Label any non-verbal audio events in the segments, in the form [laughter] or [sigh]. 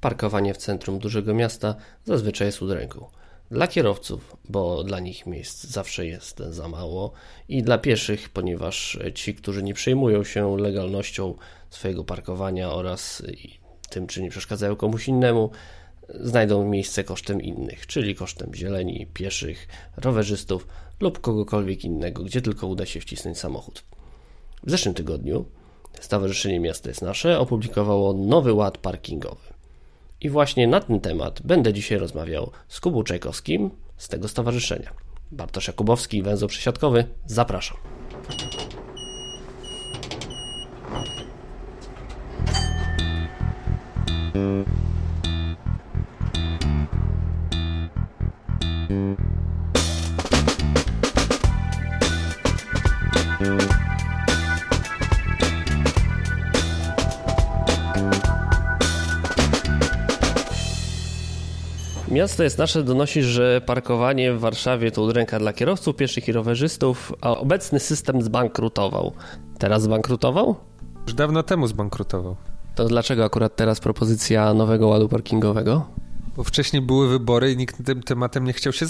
Parkowanie w centrum dużego miasta zazwyczaj jest udręką. Dla kierowców, bo dla nich miejsc zawsze jest za mało, i dla pieszych, ponieważ ci, którzy nie przejmują się legalnością swojego parkowania oraz tym, czy nie przeszkadzają komuś innemu, znajdą miejsce kosztem innych, czyli kosztem zieleni, pieszych, rowerzystów lub kogokolwiek innego, gdzie tylko uda się wcisnąć samochód. W zeszłym tygodniu Stowarzyszenie Miasto jest Nasze opublikowało nowy ład parkingowy. I właśnie na ten temat będę dzisiaj rozmawiał z Kubą Czajkowskim z tego stowarzyszenia. Bartosz Jakubowski, węzeł przesiadkowy, zapraszam. Miasto jest nasze donosi, że parkowanie w Warszawie to udręka dla kierowców, pieszych i rowerzystów, a obecny system zbankrutował. Teraz zbankrutował? Już dawno temu zbankrutował. To dlaczego akurat teraz propozycja nowego ładu parkingowego? Bo wcześniej były wybory i nikt tym tematem nie chciał się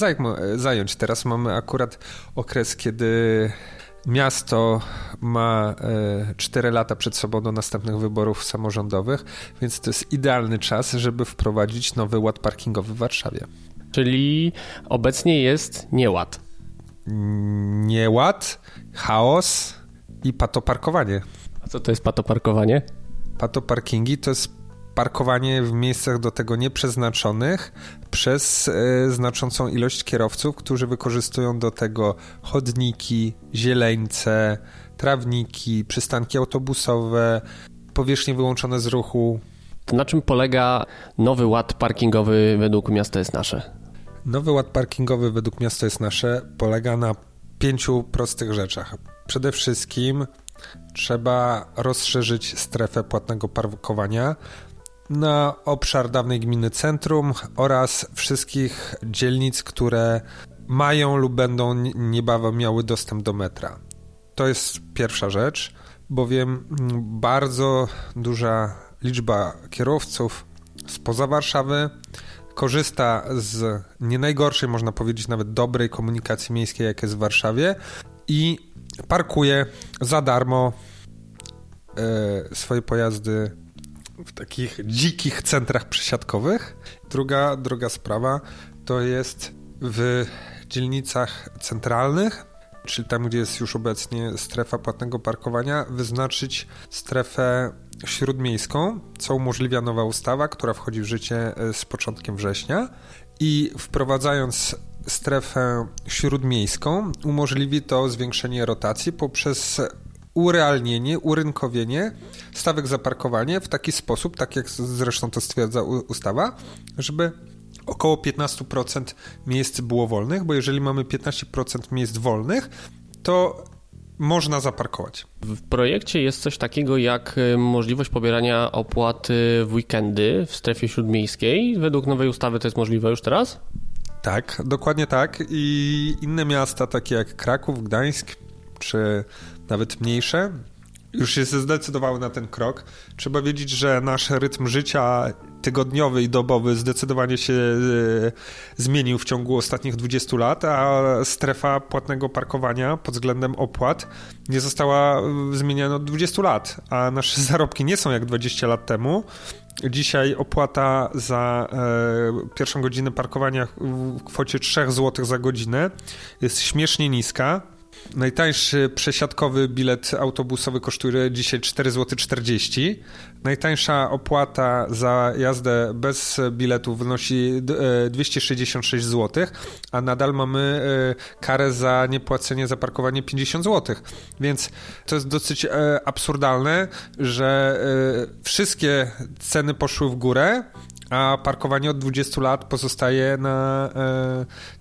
zająć. Teraz mamy akurat okres, kiedy Miasto ma 4 e, lata przed sobą do następnych wyborów samorządowych, więc to jest idealny czas, żeby wprowadzić nowy ład parkingowy w Warszawie. Czyli obecnie jest nieład. Nieład, chaos i patoparkowanie. A co to jest patoparkowanie? Patoparkingi to jest parkowanie w miejscach do tego nieprzeznaczonych przez e, znaczącą ilość kierowców, którzy wykorzystują do tego chodniki, zieleńce, trawniki, przystanki autobusowe, powierzchnie wyłączone z ruchu. Na czym polega nowy ład parkingowy według miasta jest nasze? Nowy ład parkingowy według miasta jest nasze polega na pięciu prostych rzeczach. Przede wszystkim trzeba rozszerzyć strefę płatnego parkowania na obszar dawnej gminy centrum oraz wszystkich dzielnic, które mają lub będą niebawem miały dostęp do metra. To jest pierwsza rzecz, bowiem bardzo duża liczba kierowców spoza Warszawy korzysta z nie najgorszej, można powiedzieć nawet dobrej komunikacji miejskiej, jak jest w Warszawie i parkuje za darmo e, swoje pojazdy w takich dzikich centrach przesiadkowych. Druga, druga sprawa to jest w dzielnicach centralnych, czyli tam, gdzie jest już obecnie strefa płatnego parkowania, wyznaczyć strefę śródmiejską, co umożliwia nowa ustawa, która wchodzi w życie e, z początkiem września. I wprowadzając strefę śródmiejską, umożliwi to zwiększenie rotacji poprzez urealnienie, urynkowienie stawek za parkowanie w taki sposób, tak jak zresztą to stwierdza ustawa, żeby około 15% miejsc było wolnych, bo jeżeli mamy 15% miejsc wolnych, to można zaparkować. W projekcie jest coś takiego jak y, możliwość pobierania opłaty w weekendy w strefie śródmiejskiej. Według nowej ustawy to jest możliwe już teraz? Tak, dokładnie tak. I inne miasta, takie jak Kraków, Gdańsk czy nawet mniejsze, już się zdecydowały na ten krok. Trzeba wiedzieć, że nasz rytm życia tygodniowy i dobowy zdecydowanie się e, zmienił w ciągu ostatnich 20 lat, a strefa płatnego parkowania pod względem opłat nie została e, zmieniana od 20 lat, a nasze [laughs] zarobki nie są jak 20 lat temu. Dzisiaj opłata za e, pierwszą godzinę parkowania w kwocie 3 zł za godzinę jest śmiesznie niska Najtańszy przesiadkowy bilet autobusowy kosztuje dzisiaj 4,40 zł. Najtańsza opłata za jazdę bez biletu wynosi 266 e, zł, a nadal mamy e, karę za niepłacenie za parkowanie 50 zł. Więc to jest dosyć e, absurdalne, że wszystkie ceny poszły w górę, a parkowanie od 20 lat pozostaje na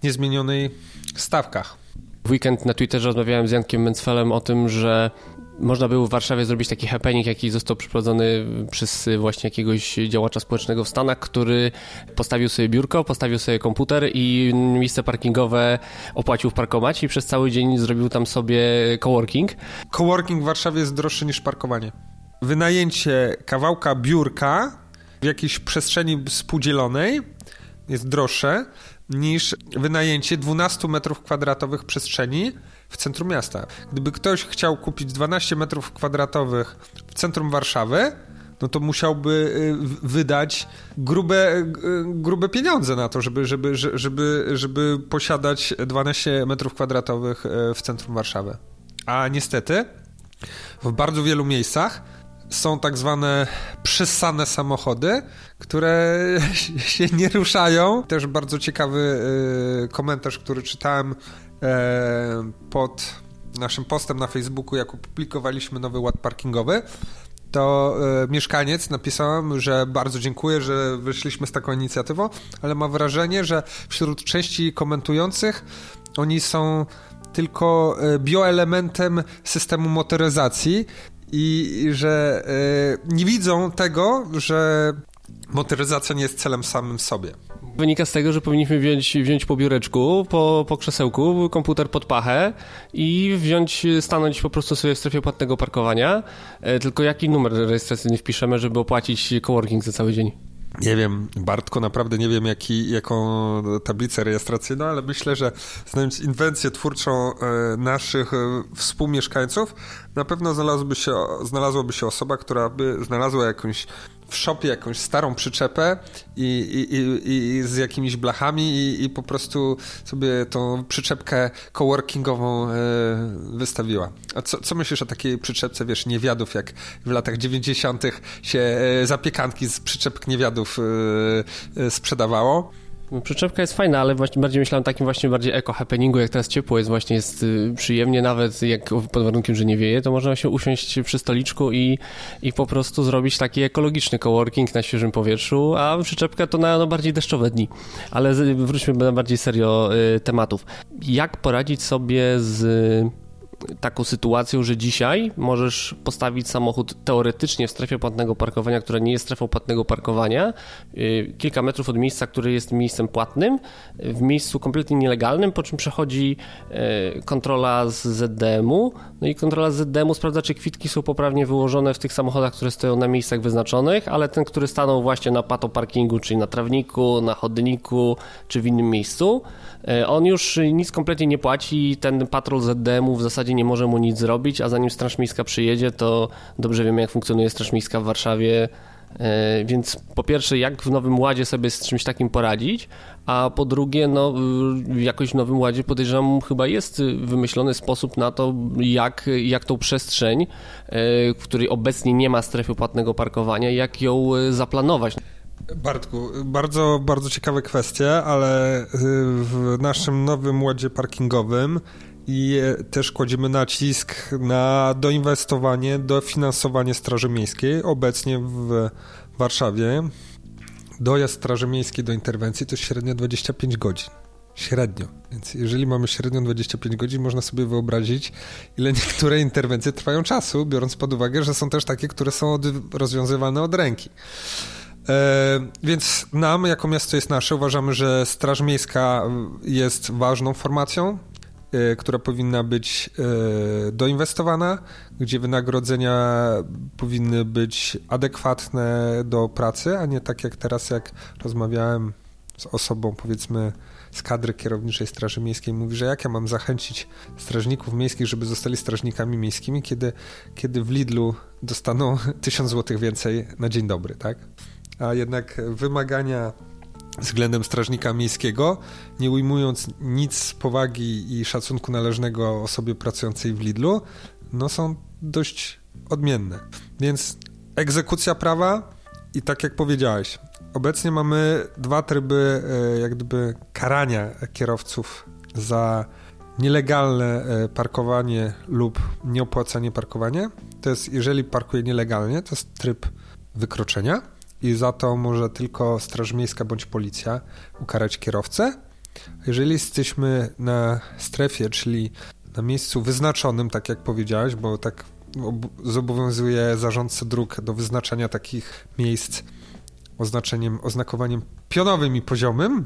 niezmienionej stawkach. W weekend na Twitterze rozmawiałem z Jankiem Mencfelem o tym, że można było w Warszawie zrobić taki happening, jaki został przeprowadzony przez właśnie jakiegoś działacza społecznego w Stanach, który postawił sobie biurko, postawił sobie komputer i miejsce parkingowe opłacił w parkomacie i przez cały dzień zrobił tam sobie coworking. Coworking w Warszawie jest droższy niż parkowanie. Wynajęcie kawałka biurka w jakiejś przestrzeni spółdzielonej jest droższe niż wynajęcie 12 metrów kwadratowych przestrzeni w centrum miasta. Gdyby ktoś chciał kupić 12 metrów kwadratowych w centrum Warszawy, no to musiałby y, wydać grube, y, grube pieniądze na to, żeby, żeby, żeby, żeby posiadać 12 metrów kwadratowych y, w centrum Warszawy. A niestety w bardzo wielu miejscach są tak zwane przysane samochody, które [laughs] się nie ruszają. Też bardzo ciekawy komentarz, który czytałem e, pod naszym postem na Facebooku, jak opublikowaliśmy nowy ład parkingowy to e, mieszkaniec napisałem, że bardzo dziękuję, że wyszliśmy z taką inicjatywą, ale mam wrażenie, że wśród części komentujących oni są tylko bioelementem systemu motoryzacji i że e, nie widzą tego, że motoryzacja nie jest celem samym sobie. Wynika z tego, że powinniśmy wziąć, wziąć po biureczku, po, po krzesełku, komputer pod pachę i wziąć, stanąć po prostu sobie w strefie płatnego parkowania. E, tylko jaki numer rejestracyjny wpiszemy, żeby opłacić coworking za cały dzień? Nie wiem, Bartko, naprawdę nie wiem, jaki, jaką tablicę rejestracyjną, ale myślę, że znając inwencję twórczą e, naszych e, współmieszkańców, na pewno znalazłoby się, znalazłaby się osoba, która by znalazła jakąś w shopie jakąś starą przyczepę i, i, i, i z jakimiś blachami i, po prostu sobie tą przyczepkę coworkingową e, wystawiła. A co, co myślisz o takiej przyczepce, wiesz, niewiadów, jak w latach 90. się e, zapiekanki z przyczepek niewiadów e, sprzedawało? Przyczepka jest fajna, ale właśnie bardziej myślałem takim właśnie bardziej eko-happeningu, jak teraz ciepło jest, właśnie jest y, przyjemnie, nawet jak pod warunkiem, że nie wieje, to można się usiąść przy stoliczku i, i po prostu zrobić taki ekologiczny coworking na świeżym powietrzu, a przyczepka to na no, bardziej deszczowe dni. Ale wróćmy na bardziej serio y, tematów. Jak poradzić sobie z taką sytuacją, że dzisiaj możesz postawić samochód teoretycznie w strefie płatnego parkowania, która nie jest strefą płatnego parkowania, y, kilka metrów od miejsca, które jest miejscem płatnym, w miejscu kompletnie nielegalnym, po czym przechodzi y, kontrola z ZDM-u, no i kontrola z ZDM-u sprawdza, czy kwitki są poprawnie wyłożone w tych samochodach, które stoją na miejscach wyznaczonych, ale ten, który stanął właśnie na pato parkingu, czyli na trawniku, na chodniku, czy w innym miejscu, on już nic kompletnie nie płaci, ten patrol ZDM-u w zasadzie nie może mu nic zrobić, a zanim Straż Miejska przyjedzie, to dobrze wiemy, jak funkcjonuje Straż Miejska w Warszawie. E, więc po pierwsze, jak w Nowym Ładzie sobie z czymś takim poradzić, a po drugie, no, jakoś w Nowym Ładzie podejrzewam, chyba jest wymyślony sposób na to, jak, jak tą przestrzeń, e, w której obecnie nie ma strefy płatnego parkowania, jak ją e, zaplanować. Bartku, bardzo, bardzo ciekawe kwestie, ale w naszym nowym ładzie parkingowym i też kładziemy nacisk na doinwestowanie, dofinansowanie Straży Miejskiej. Obecnie w Warszawie dojazd Straży Miejskiej do interwencji to średnio 25 godzin. Średnio. Więc jeżeli mamy średnio 25 godzin, można sobie wyobrazić, ile niektóre interwencje trwają czasu, biorąc pod uwagę, że są też takie, które są rozwiązywane od ręki. E, więc nam, jako miasto jest nasze, uważamy, że Straż Miejska jest ważną formacją, E, która powinna być e, doinwestowana, gdzie wynagrodzenia powinny być adekwatne do pracy, a nie tak jak teraz, jak rozmawiałem z osobą, powiedzmy, z kadry kierowniczej Straży Miejskiej mówi, że jak ja mam zachęcić strażników miejskich, żeby zostali strażnikami miejskimi, kiedy, kiedy w Lidlu dostaną [laughs] tysiąc złotych więcej na dzień dobry, tak? A jednak wymagania względem strażnika miejskiego, nie ujmując nic powagi i szacunku należnego osobie pracującej w Lidlu, no są dość odmienne. Więc egzekucja prawa i tak jak powiedziałeś, obecnie mamy dwa tryby e, jak gdyby karania kierowców za nielegalne e, parkowanie lub nieopłacanie parkowania. To jest, jeżeli parkuje nielegalnie, to jest tryb wykroczenia i za to może tylko Straż Miejska bądź policja ukarać kierowcę. Jeżeli jesteśmy na strefie, czyli na miejscu wyznaczonym, tak jak powiedziałeś, bo tak zobowiązuje zarządcę dróg do wyznaczania takich miejsc oznaczeniem, oznakowaniem pionowym i poziomym,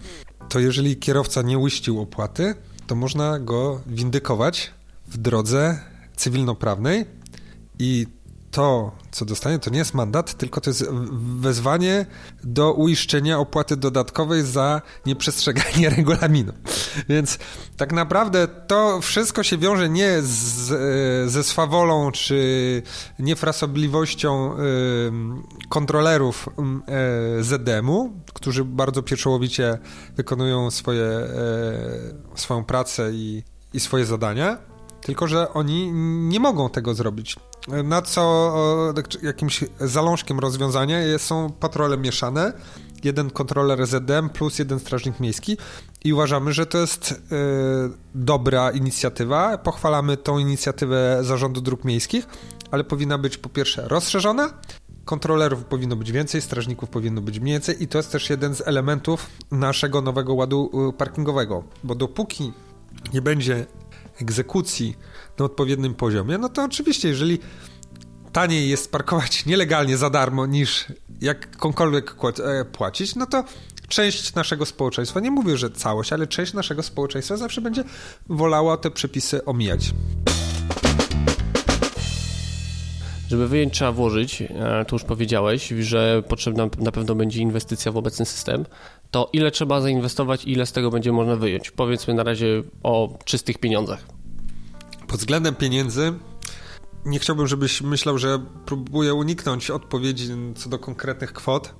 to jeżeli kierowca nie uścił opłaty, to można go windykować w drodze cywilnoprawnej i to, co dostanie, to nie jest mandat, tylko to jest wezwanie do uiszczenia opłaty dodatkowej za nieprzestrzeganie [laughs] regulaminu. Więc tak naprawdę to wszystko się wiąże nie z, e, ze swawolą czy niefrasobliwością kontrolerów e, ZDM-u, którzy bardzo pieczołowicie wykonują swoje, e, swoją pracę i, i swoje zadania, tylko że oni nie mogą tego zrobić na co jakimś zalążkiem rozwiązania są patrole mieszane, jeden kontroler ZDM plus jeden strażnik miejski i uważamy, że to jest y, dobra inicjatywa. Pochwalamy tą inicjatywę Zarządu Dróg Miejskich, ale powinna być po pierwsze rozszerzona, kontrolerów powinno być więcej, strażników powinno być mniej i to jest też jeden z elementów naszego nowego ładu y, parkingowego, bo dopóki nie będzie egzekucji na odpowiednim poziomie, no to oczywiście, jeżeli taniej jest parkować nielegalnie za darmo niż jakkolwiek e, płacić, no to część naszego społeczeństwa, nie mówię, że całość, ale część naszego społeczeństwa zawsze będzie wolała te przepisy omijać. Żeby wyjąć, trzeba włożyć, e, tu już powiedziałeś, że potrzebna na pewno będzie inwestycja w obecny system. To ile trzeba zainwestować, ile z tego będzie można wyjąć? Powiedzmy na razie o czystych pieniądzach. Pod względem pieniędzy nie chciałbym, żebyś myślał, że próbuję uniknąć odpowiedzi co do konkretnych kwot,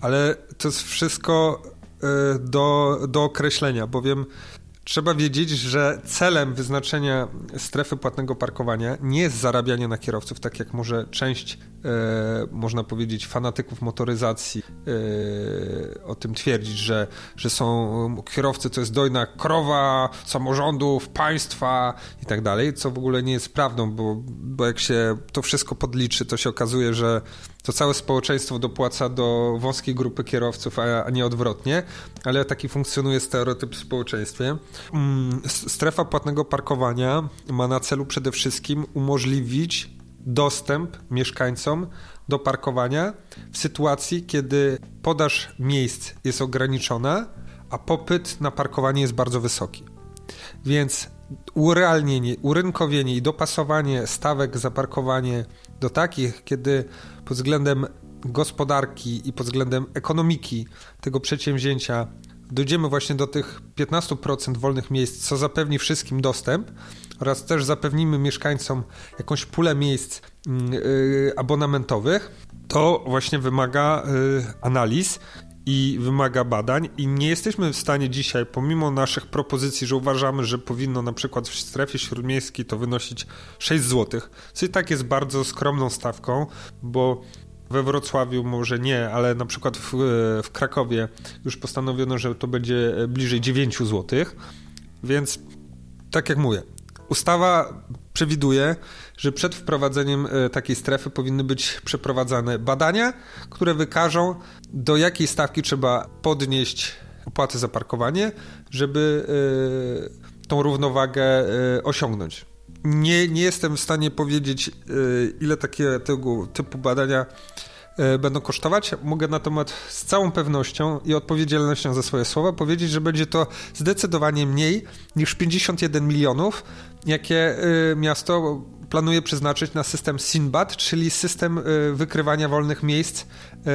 ale to jest wszystko e, do, do określenia, bowiem Trzeba wiedzieć, że celem wyznaczenia strefy płatnego parkowania nie jest zarabianie na kierowców, tak jak może część, e, można powiedzieć, fanatyków motoryzacji e, o tym twierdzić, że, że są kierowcy, to jest dojna krowa samorządów, państwa i tak dalej, co w ogóle nie jest prawdą, bo, bo jak się to wszystko podliczy, to się okazuje, że to całe społeczeństwo dopłaca do wąskiej grupy kierowców, a, nie odwrotnie, ale taki funkcjonuje stereotyp w społeczeństwie. Mm, strefa płatnego parkowania ma na celu przede wszystkim umożliwić dostęp mieszkańcom do parkowania w sytuacji, kiedy podaż miejsc jest ograniczona, a popyt na parkowanie jest bardzo wysoki. Więc urealnienie, urynkowienie i dopasowanie stawek za parkowanie do takich, kiedy pod względem gospodarki i pod względem ekonomiki tego przedsięwzięcia dojdziemy właśnie do tych 15% wolnych miejsc, co zapewni wszystkim dostęp oraz też zapewnimy mieszkańcom jakąś pulę miejsc yy, abonamentowych, to właśnie wymaga yy, analiz i wymaga badań. I nie jesteśmy w stanie dzisiaj, pomimo naszych propozycji, że uważamy, że powinno na przykład w strefie śródmiejskiej to wynosić 6 zł, co i tak jest bardzo skromną stawką, bo we Wrocławiu może nie, ale na przykład w, w Krakowie już postanowiono, że to będzie bliżej 9 zł, więc tak jak mówię, ustawa przewiduje, że przed wprowadzeniem e, takiej strefy powinny być przeprowadzane badania, które wykażą, do jakiej stawki trzeba podnieść opłaty za parkowanie, żeby e, tą równowagę e, osiągnąć. Nie, nie jestem w stanie powiedzieć, ile takie tego typu badania będą kosztować. Mogę natomiast z całą pewnością i odpowiedzialnością za swoje słowa powiedzieć, że będzie to zdecydowanie mniej niż 51 milionów, jakie miasto planuje przeznaczyć na system SINBAD, czyli system y, wykrywania wolnych miejsc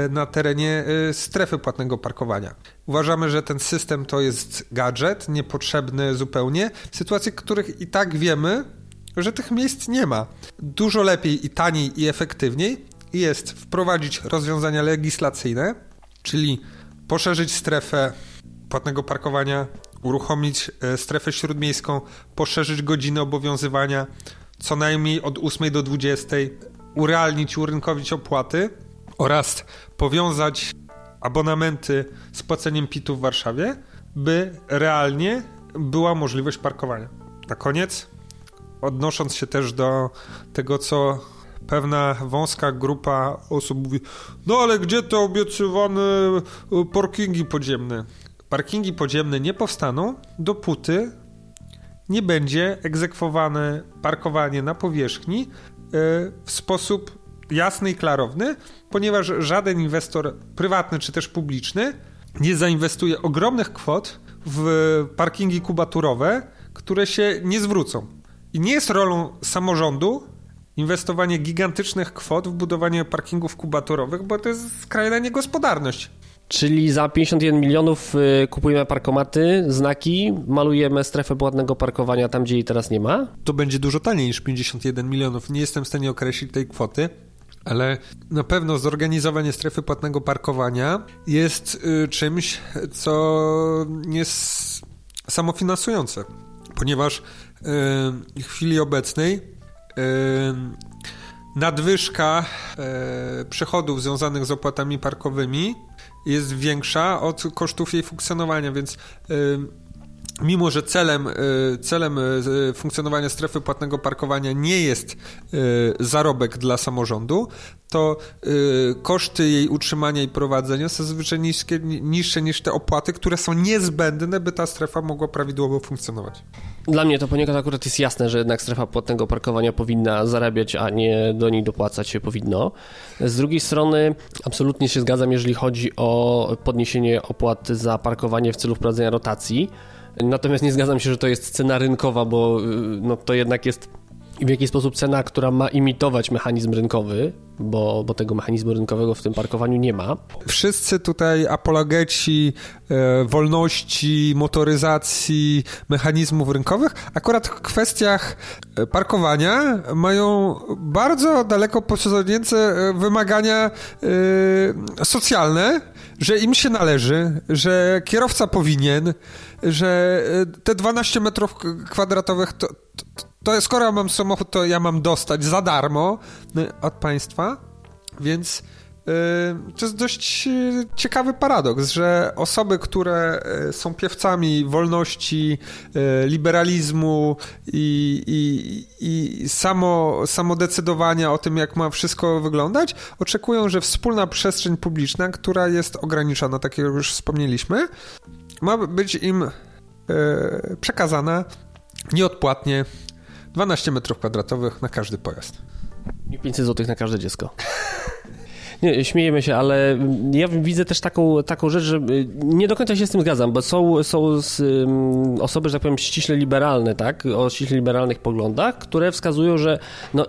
na terenie strefy płatnego parkowania. Uważamy, że ten system to jest gadżet niepotrzebny zupełnie, w sytuacji, w których i tak wiemy, że tych miejsc nie ma. Dużo lepiej i taniej i efektywniej jest wprowadzić rozwiązania legislacyjne, czyli poszerzyć strefę płatnego parkowania, uruchomić strefę śródmiejską, poszerzyć godziny obowiązywania, co najmniej od 8 do 20, urealnić, urynkowić opłaty oraz powiązać abonamenty z płaceniem PIT-u w Warszawie, by realnie była możliwość parkowania. Na koniec, odnosząc się też do tego, co pewna wąska grupa osób mówi, no ale gdzie te obiecywane parkingi podziemne? Parkingi podziemne nie powstaną, dopóty nie będzie egzekwowane parkowanie na powierzchni e, w sposób jasny i klarowny, ponieważ żaden inwestor prywatny czy też publiczny nie zainwestuje ogromnych kwot w parkingi kubaturowe, które się nie zwrócą. I nie jest rolą samorządu inwestowanie gigantycznych kwot w budowanie parkingów kubatorowych, bo to jest skrajna niegospodarność. Czyli za 51 milionów y, kupujemy parkomaty, znaki, malujemy strefę płatnego parkowania tam, gdzie jej teraz nie ma? To będzie dużo taniej niż 51 milionów. Nie jestem w stanie określić tej kwoty, ale na pewno zorganizowanie strefy płatnego parkowania jest y, czymś, co jest samofinansujące, ponieważ y, w chwili obecnej nadwyżka przychodów związanych z opłatami parkowymi jest większa od kosztów jej funkcjonowania, więc mimo że celem, y, celem y, funkcjonowania strefy płatnego parkowania nie jest zarobek dla samorządu, to koszty jej utrzymania i prowadzenia są zazwyczaj niższe niż te opłaty, które są niezbędne, by ta strefa mogła prawidłowo funkcjonować. Dla mnie to poniekąd akurat jest jasne, że jednak strefa płatnego parkowania powinna zarabiać, a nie do niej dopłacać się powinno. Z drugiej strony absolutnie się zgadzam, jeżeli chodzi o podniesienie opłat za parkowanie w celu wprowadzenia rotacji. Natomiast nie zgadzam się, że to jest cena rynkowa, bo y, no, to jednak jest w jakiś sposób cena, która ma imitować mechanizm rynkowy, bo, bo tego mechanizmu rynkowego w tym parkowaniu nie ma. Wszyscy tutaj apologeci e, wolności, motoryzacji, mechanizmów rynkowych, akurat w kwestiach e, parkowania mają bardzo daleko posunięte e, wymagania e, socjalne, że im się należy, że kierowca powinien, że e, te 12 metrów kwadratowych to, to, to skoro mam samochód, to ja mam dostać za darmo e, od państwa, więc to jest dość ciekawy paradoks, że osoby, które są piewcami wolności, liberalizmu i, i, i samo, samodecydowania o tym, jak ma wszystko wyglądać, oczekują, że wspólna przestrzeń publiczna, która jest ograniczona, tak jak już wspomnieliśmy, ma być im przekazana nieodpłatnie 12 metrów kwadratowych na każdy pojazd. I 500 zł na każde dziecko. Nie, śmiejemy się, ale ja widzę też taką, taką rzecz, że y, nie do końca się z tym zgadzam, bo są, są z, um, osoby, że tak powiem, ściśle liberalne, tak, o ściśle liberalnych poglądach, które wskazują, że no,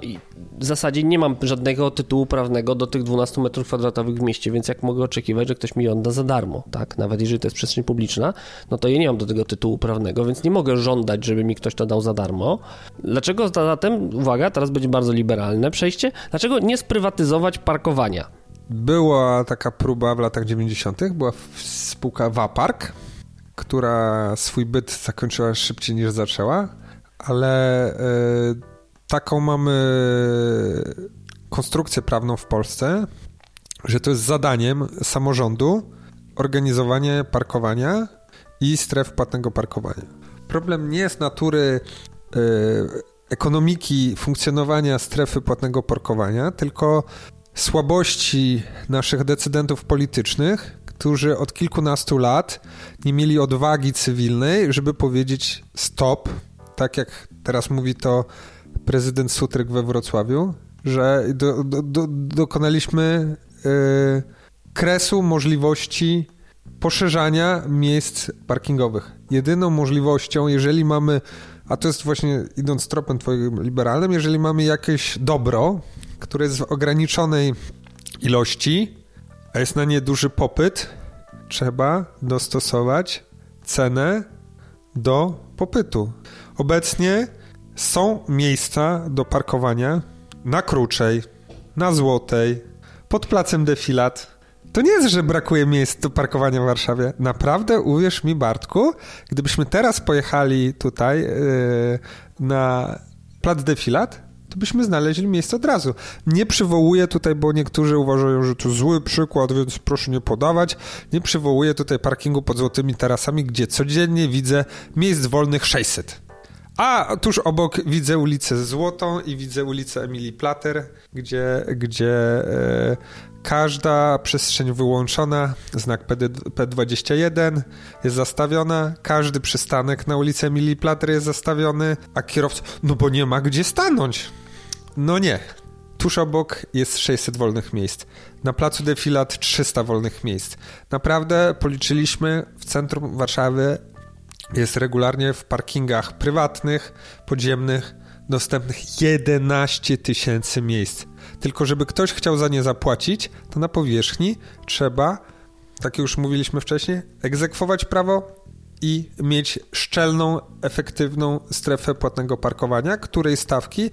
w zasadzie nie mam żadnego tytułu prawnego do tych 12 metrów kwadratowych w mieście, więc jak mogę oczekiwać, że ktoś mi odda za darmo, tak, nawet jeżeli to jest przestrzeń publiczna, no to ja nie mam do tego tytułu prawnego, więc nie mogę żądać, żeby mi ktoś to dał za darmo. Dlaczego zatem, uwaga, teraz będzie bardzo liberalne przejście, dlaczego nie sprywatyzować parkowania? Była taka próba w latach 90., była spółka Wapark, która swój byt zakończyła szybciej niż zaczęła, ale y, taką mamy konstrukcję prawną w Polsce, że to jest zadaniem samorządu organizowanie parkowania i stref płatnego parkowania. Problem nie jest natury y, ekonomiki funkcjonowania strefy płatnego parkowania, tylko słabości naszych decydentów politycznych, którzy od kilkunastu lat nie mieli odwagi cywilnej, żeby powiedzieć stop, tak jak teraz mówi to prezydent Sutryk we Wrocławiu, że do, do, do, dokonaliśmy yy, kresu możliwości poszerzania miejsc parkingowych. Jedyną możliwością, jeżeli mamy, a to jest właśnie idąc tropem twoim liberalnym, jeżeli mamy jakieś dobro, które jest w ograniczonej ilości, a jest na nie duży popyt, trzeba dostosować cenę do popytu. Obecnie są miejsca do parkowania na Kruczej, na Złotej, pod placem Defilat. To nie jest, że brakuje miejsc do parkowania w Warszawie. Naprawdę, uwierz mi, Bartku, gdybyśmy teraz pojechali tutaj yy, na plac Defilat, to byśmy znaleźli miejsce od razu. Nie przywołuję tutaj, bo niektórzy uważają, że to zły przykład, więc proszę nie podawać. Nie przywołuję tutaj parkingu pod złotymi tarasami, gdzie codziennie widzę miejsc wolnych 600. A tuż obok widzę ulicę Złotą i widzę ulicę Emilii Plater, gdzie, gdzie e, każda przestrzeń wyłączona, znak P21 jest zastawiona, każdy przystanek na ulicy Emilii Plater jest zastawiony, a kierowca, no bo nie ma gdzie stanąć. No nie. Tuż obok jest 600 wolnych miejsc. Na placu Defilat 300 wolnych miejsc. Naprawdę policzyliśmy w centrum Warszawy jest regularnie w parkingach prywatnych, podziemnych dostępnych 11 tysięcy miejsc. Tylko żeby ktoś chciał za nie zapłacić, to na powierzchni trzeba, tak już mówiliśmy wcześniej, egzekwować prawo i mieć szczelną, efektywną strefę płatnego parkowania, której stawki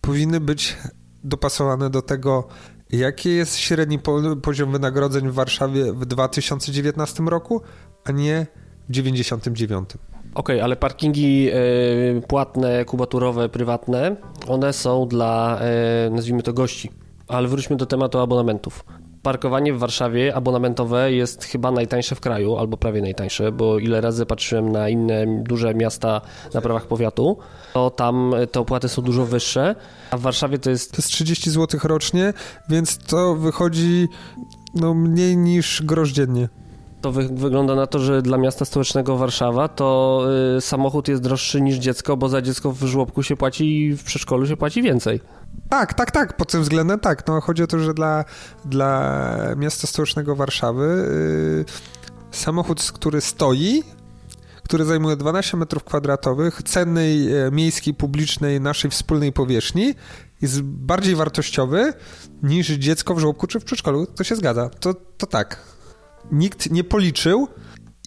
powinny być dopasowane do tego, jaki jest średni poziom wynagrodzeń w Warszawie w 2019 roku, a nie w 1999. Okej, okay, ale parkingi y, płatne, kubaturowe, prywatne, one są dla, y, nazwijmy to, gości. Ale wróćmy do tematu abonamentów. Parkowanie w Warszawie abonamentowe jest chyba najtańsze w kraju, albo prawie najtańsze, bo ile razy patrzyłem na inne duże miasta na prawach powiatu, to tam te opłaty są dużo wyższe, a w Warszawie to jest... To jest 30 zł rocznie, więc to wychodzi no, mniej niż grosz dziennie to wy wygląda na to, że dla miasta stołecznego Warszawa to y, samochód jest droższy niż dziecko, bo za dziecko w żłobku się płaci i w przedszkolu się płaci więcej. Tak, tak, tak, pod tym względem tak. No, chodzi o to, że dla, dla miasta stołecznego Warszawy y, samochód, który stoi, który zajmuje 12 metrów kwadratowych, cennej, e, miejskiej, publicznej, naszej wspólnej powierzchni, jest bardziej wartościowy niż dziecko w żłobku czy w przedszkolu. To się zgadza. To, to tak nikt nie policzył,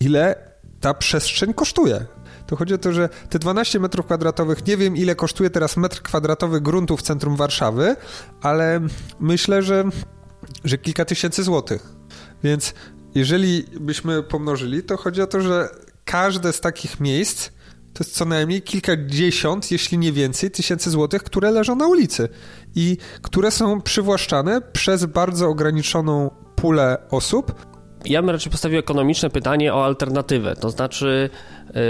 ile ta przestrzeń kosztuje. To chodzi o to, że te 12 metrów kwadratowych, nie wiem ile kosztuje teraz metr kwadratowy gruntu w centrum Warszawy, ale myślę, że, że kilka tysięcy złotych. Więc jeżeli byśmy pomnożyli, to chodzi o to, że każde z takich miejsc to jest co najmniej kilkadziesiąt, jeśli nie więcej, tysięcy złotych, które leżą na ulicy i które są przywłaszczane przez bardzo ograniczoną pulę osób, ja bym raczej postawił ekonomiczne pytanie o alternatywę, to znaczy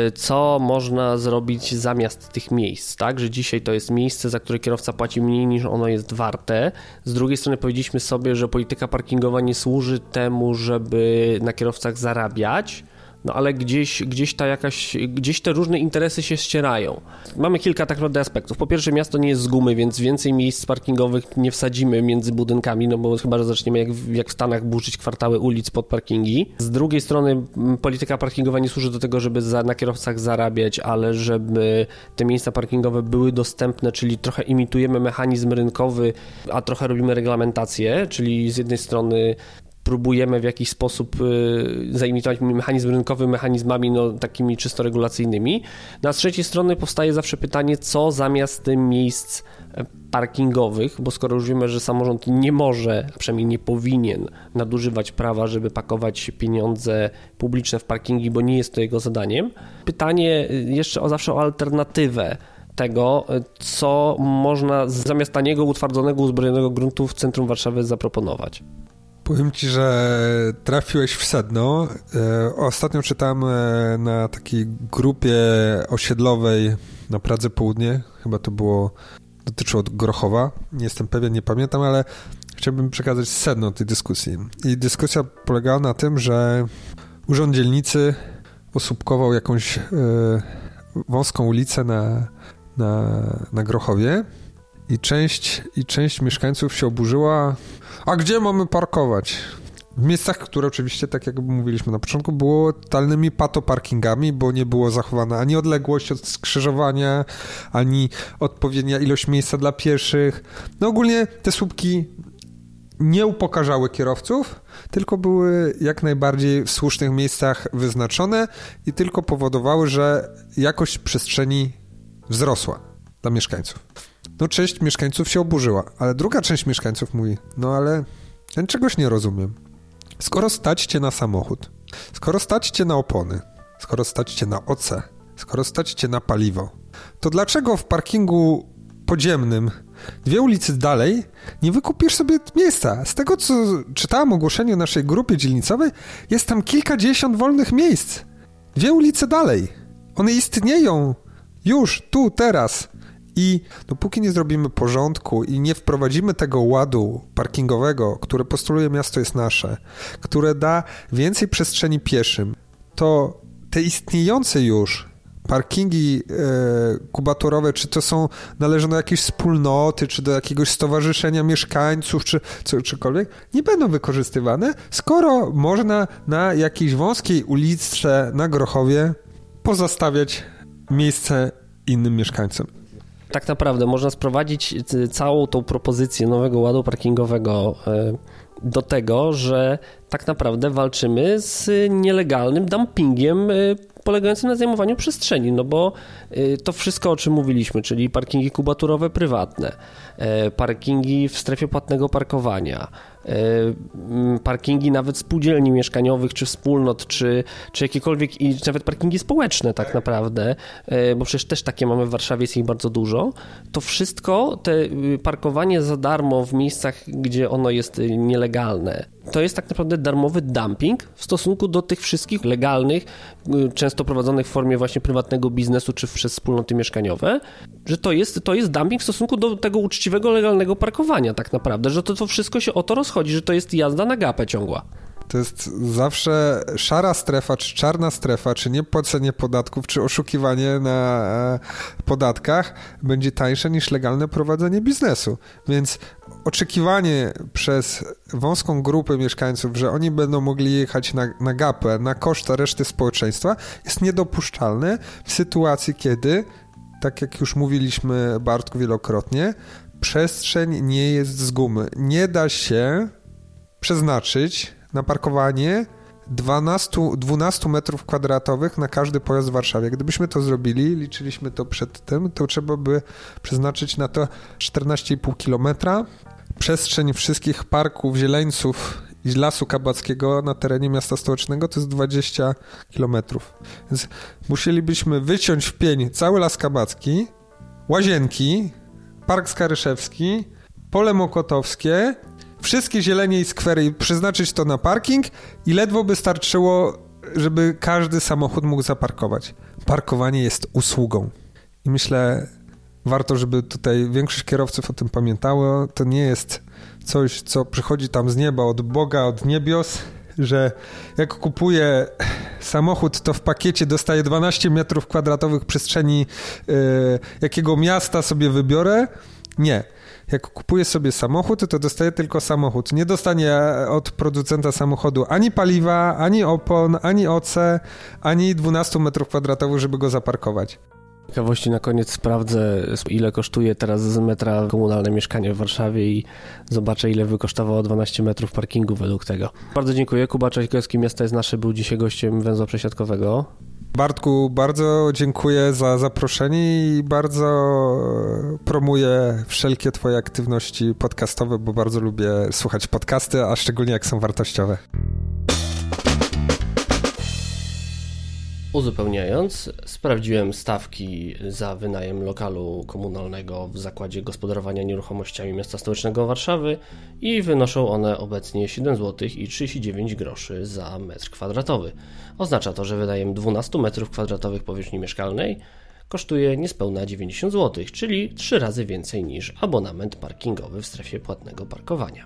y, co można zrobić zamiast tych miejsc, tak, że dzisiaj to jest miejsce, za które kierowca płaci mniej niż ono jest warte. Z drugiej strony powiedzieliśmy sobie, że polityka parkingowa nie służy temu, żeby na kierowcach zarabiać, no ale gdzieś, gdzieś ta jakaś, gdzieś te różne interesy się ścierają. Mamy kilka tak naprawdę aspektów. Po pierwsze, miasto nie jest z gumy, więc więcej miejsc parkingowych nie wsadzimy między budynkami, no bo chyba, że zaczniemy jak, jak w Stanach burzyć kwartały ulic pod parkingi. Z drugiej strony polityka parkingowa nie służy do tego, żeby za, na kierowcach zarabiać, ale żeby te miejsca parkingowe były dostępne, czyli trochę imitujemy mechanizm rynkowy, a trochę robimy reglamentację, czyli z jednej strony próbujemy w jakiś sposób y, zaimitować mechanizm rynkowy mechanizmami no, takimi czysto regulacyjnymi. Na trzeciej strony powstaje zawsze pytanie, co zamiast miejsc e, parkingowych, bo skoro już wiemy, że samorząd nie może, a przynajmniej nie powinien nadużywać prawa, żeby pakować pieniądze publiczne w parkingi, bo nie jest to jego zadaniem. Pytanie y, jeszcze o zawsze o alternatywę tego, y, co można zamiast taniego, utwardzonego, uzbrojonego gruntu w centrum Warszawy zaproponować. Powiem ci, że trafiłeś w sedno. E, ostatnio czytałem e, na takiej grupie osiedlowej na Pradze Południe, chyba to było, dotyczyło Grochowa, nie jestem pewien, nie pamiętam, ale chciałbym przekazać sedno tej dyskusji. I dyskusja polegała na tym, że urząd dzielnicy osłupkował jakąś e, wąską ulicę na, na, na Grochowie i część, i część mieszkańców się oburzyła, a gdzie mamy parkować? W miejscach, które oczywiście, tak jak mówiliśmy na początku, było totalnymi patoparkingami, bo nie było zachowana ani odległość od skrzyżowania, ani odpowiednia ilość miejsca dla pieszych. No ogólnie te słupki nie upokarzały kierowców, tylko były jak najbardziej w słusznych miejscach wyznaczone i tylko powodowały, że jakość przestrzeni wzrosła dla mieszkańców. No część mieszkańców się oburzyła, ale druga część mieszkańców mówi, no ale ja czegoś nie rozumiem. Skoro stać cię na samochód, skoro stać cię na opony, skoro stać cię na OC, skoro stać cię na paliwo, to dlaczego w parkingu podziemnym dwie ulicy dalej nie wykupisz sobie miejsca? Z tego, co czytałem ogłoszenie naszej grupie dzielnicowej, jest tam kilkadziesiąt wolnych miejsc. Dwie ulice dalej. One istnieją już, tu, teraz. I dopóki nie zrobimy porządku i nie wprowadzimy tego ładu parkingowego, które postuluje miasto jest nasze, które da więcej przestrzeni pieszym, to te istniejące już parkingi e, kubatorowe, czy to są, należą do jakiejś wspólnoty, czy do jakiegoś stowarzyszenia mieszkańców, czy co, czykolwiek, nie będą wykorzystywane, skoro można na jakiejś wąskiej uliczce na Grochowie pozostawiać miejsce innym mieszkańcom. Tak naprawdę można sprowadzić całą tą propozycję nowego ładu parkingowego e, do tego, że tak naprawdę walczymy z nielegalnym dumpingiem y, polegającym na zajmowaniu przestrzeni, no bo y, to wszystko, o czym mówiliśmy, czyli parkingi kubaturowe prywatne, y, parkingi w strefie płatnego parkowania, parkingi nawet spółdzielni mieszkaniowych, czy wspólnot, czy, czy jakiekolwiek, i nawet parkingi społeczne tak naprawdę, bo przecież też takie mamy w Warszawie, jest ich bardzo dużo, to wszystko, te parkowanie za darmo w miejscach, gdzie ono jest nielegalne, to jest tak naprawdę darmowy dumping w stosunku do tych wszystkich legalnych, y, często prowadzonych w formie właśnie prywatnego biznesu czy przez wspólnoty mieszkaniowe, że to jest, to jest dumping w stosunku do tego uczciwego, legalnego parkowania tak naprawdę, że to, to wszystko się o to rozchodzi, że to jest jazda na gapę ciągła. To jest zawsze szara strefa, czy czarna strefa, czy niepłacenie podatków, czy oszukiwanie na e, podatkach będzie tańsze niż legalne prowadzenie biznesu. Więc oczekiwanie przez wąską grupę mieszkańców, że oni będą mogli jechać na, na gapę, na koszt reszty społeczeństwa, jest niedopuszczalne w sytuacji, kiedy, tak jak już mówiliśmy Bartku wielokrotnie, przestrzeń nie jest z gumy. Nie da się przeznaczyć na parkowanie 12, 12 metrów kwadratowych na każdy pojazd w Warszawie. Gdybyśmy to zrobili, liczyliśmy to przedtem, to trzeba by przeznaczyć na to 14,5 kilometra. Przestrzeń wszystkich parków, zieleńców i lasu kabackiego na terenie miasta stołecznego to jest 20 kilometrów. Więc musielibyśmy wyciąć w pień cały las kabacki, łazienki, park skaryszewski, pole mokotowskie wszystkie zielenie i skwery przeznaczyć to na parking i ledwo by starczyło, żeby każdy samochód mógł zaparkować. Parkowanie jest usługą. I myślę, warto, żeby tutaj większość kierowców o tym pamiętało. To nie jest coś, co przychodzi tam z nieba, od Boga, od niebios, że jak kupuję samochód, to w pakiecie dostaję 12 metrów kwadratowych przestrzeni, yy, jakiego miasta sobie wybiorę. Nie jak kupuje sobie samochód, to dostaje tylko samochód. Nie dostanie od producenta samochodu ani paliwa, ani opon, ani OC, ani 12 metrów kwadratowych, żeby go zaparkować. Ciekawości na koniec sprawdzę, ile kosztuje teraz z metra komunalne mieszkanie w Warszawie i zobaczę, ile wykosztowało 12 metrów parkingu według tego. Bardzo dziękuję. Kuba Czaśkowski, Miasta jest Nasze, był dzisiaj gościem węzła przesiadkowego. Bartku, bardzo dziękuję za zaproszenie i bardzo promuję wszelkie Twoje aktywności podcastowe, bo bardzo lubię słuchać podcasty, a szczególnie jak są wartościowe. Uzupełniając, sprawdziłem stawki za wynajem lokalu komunalnego w Zakładzie Gospodarowania Nieruchomościami Miasta Stołecznego Warszawy i wynoszą one obecnie 7 zł i 39 groszy za metr kwadratowy. Oznacza to, że wynajem 12 m2 powierzchni mieszkalnej kosztuje niespełna 90 zł, czyli 3 razy więcej niż abonament parkingowy w strefie płatnego parkowania.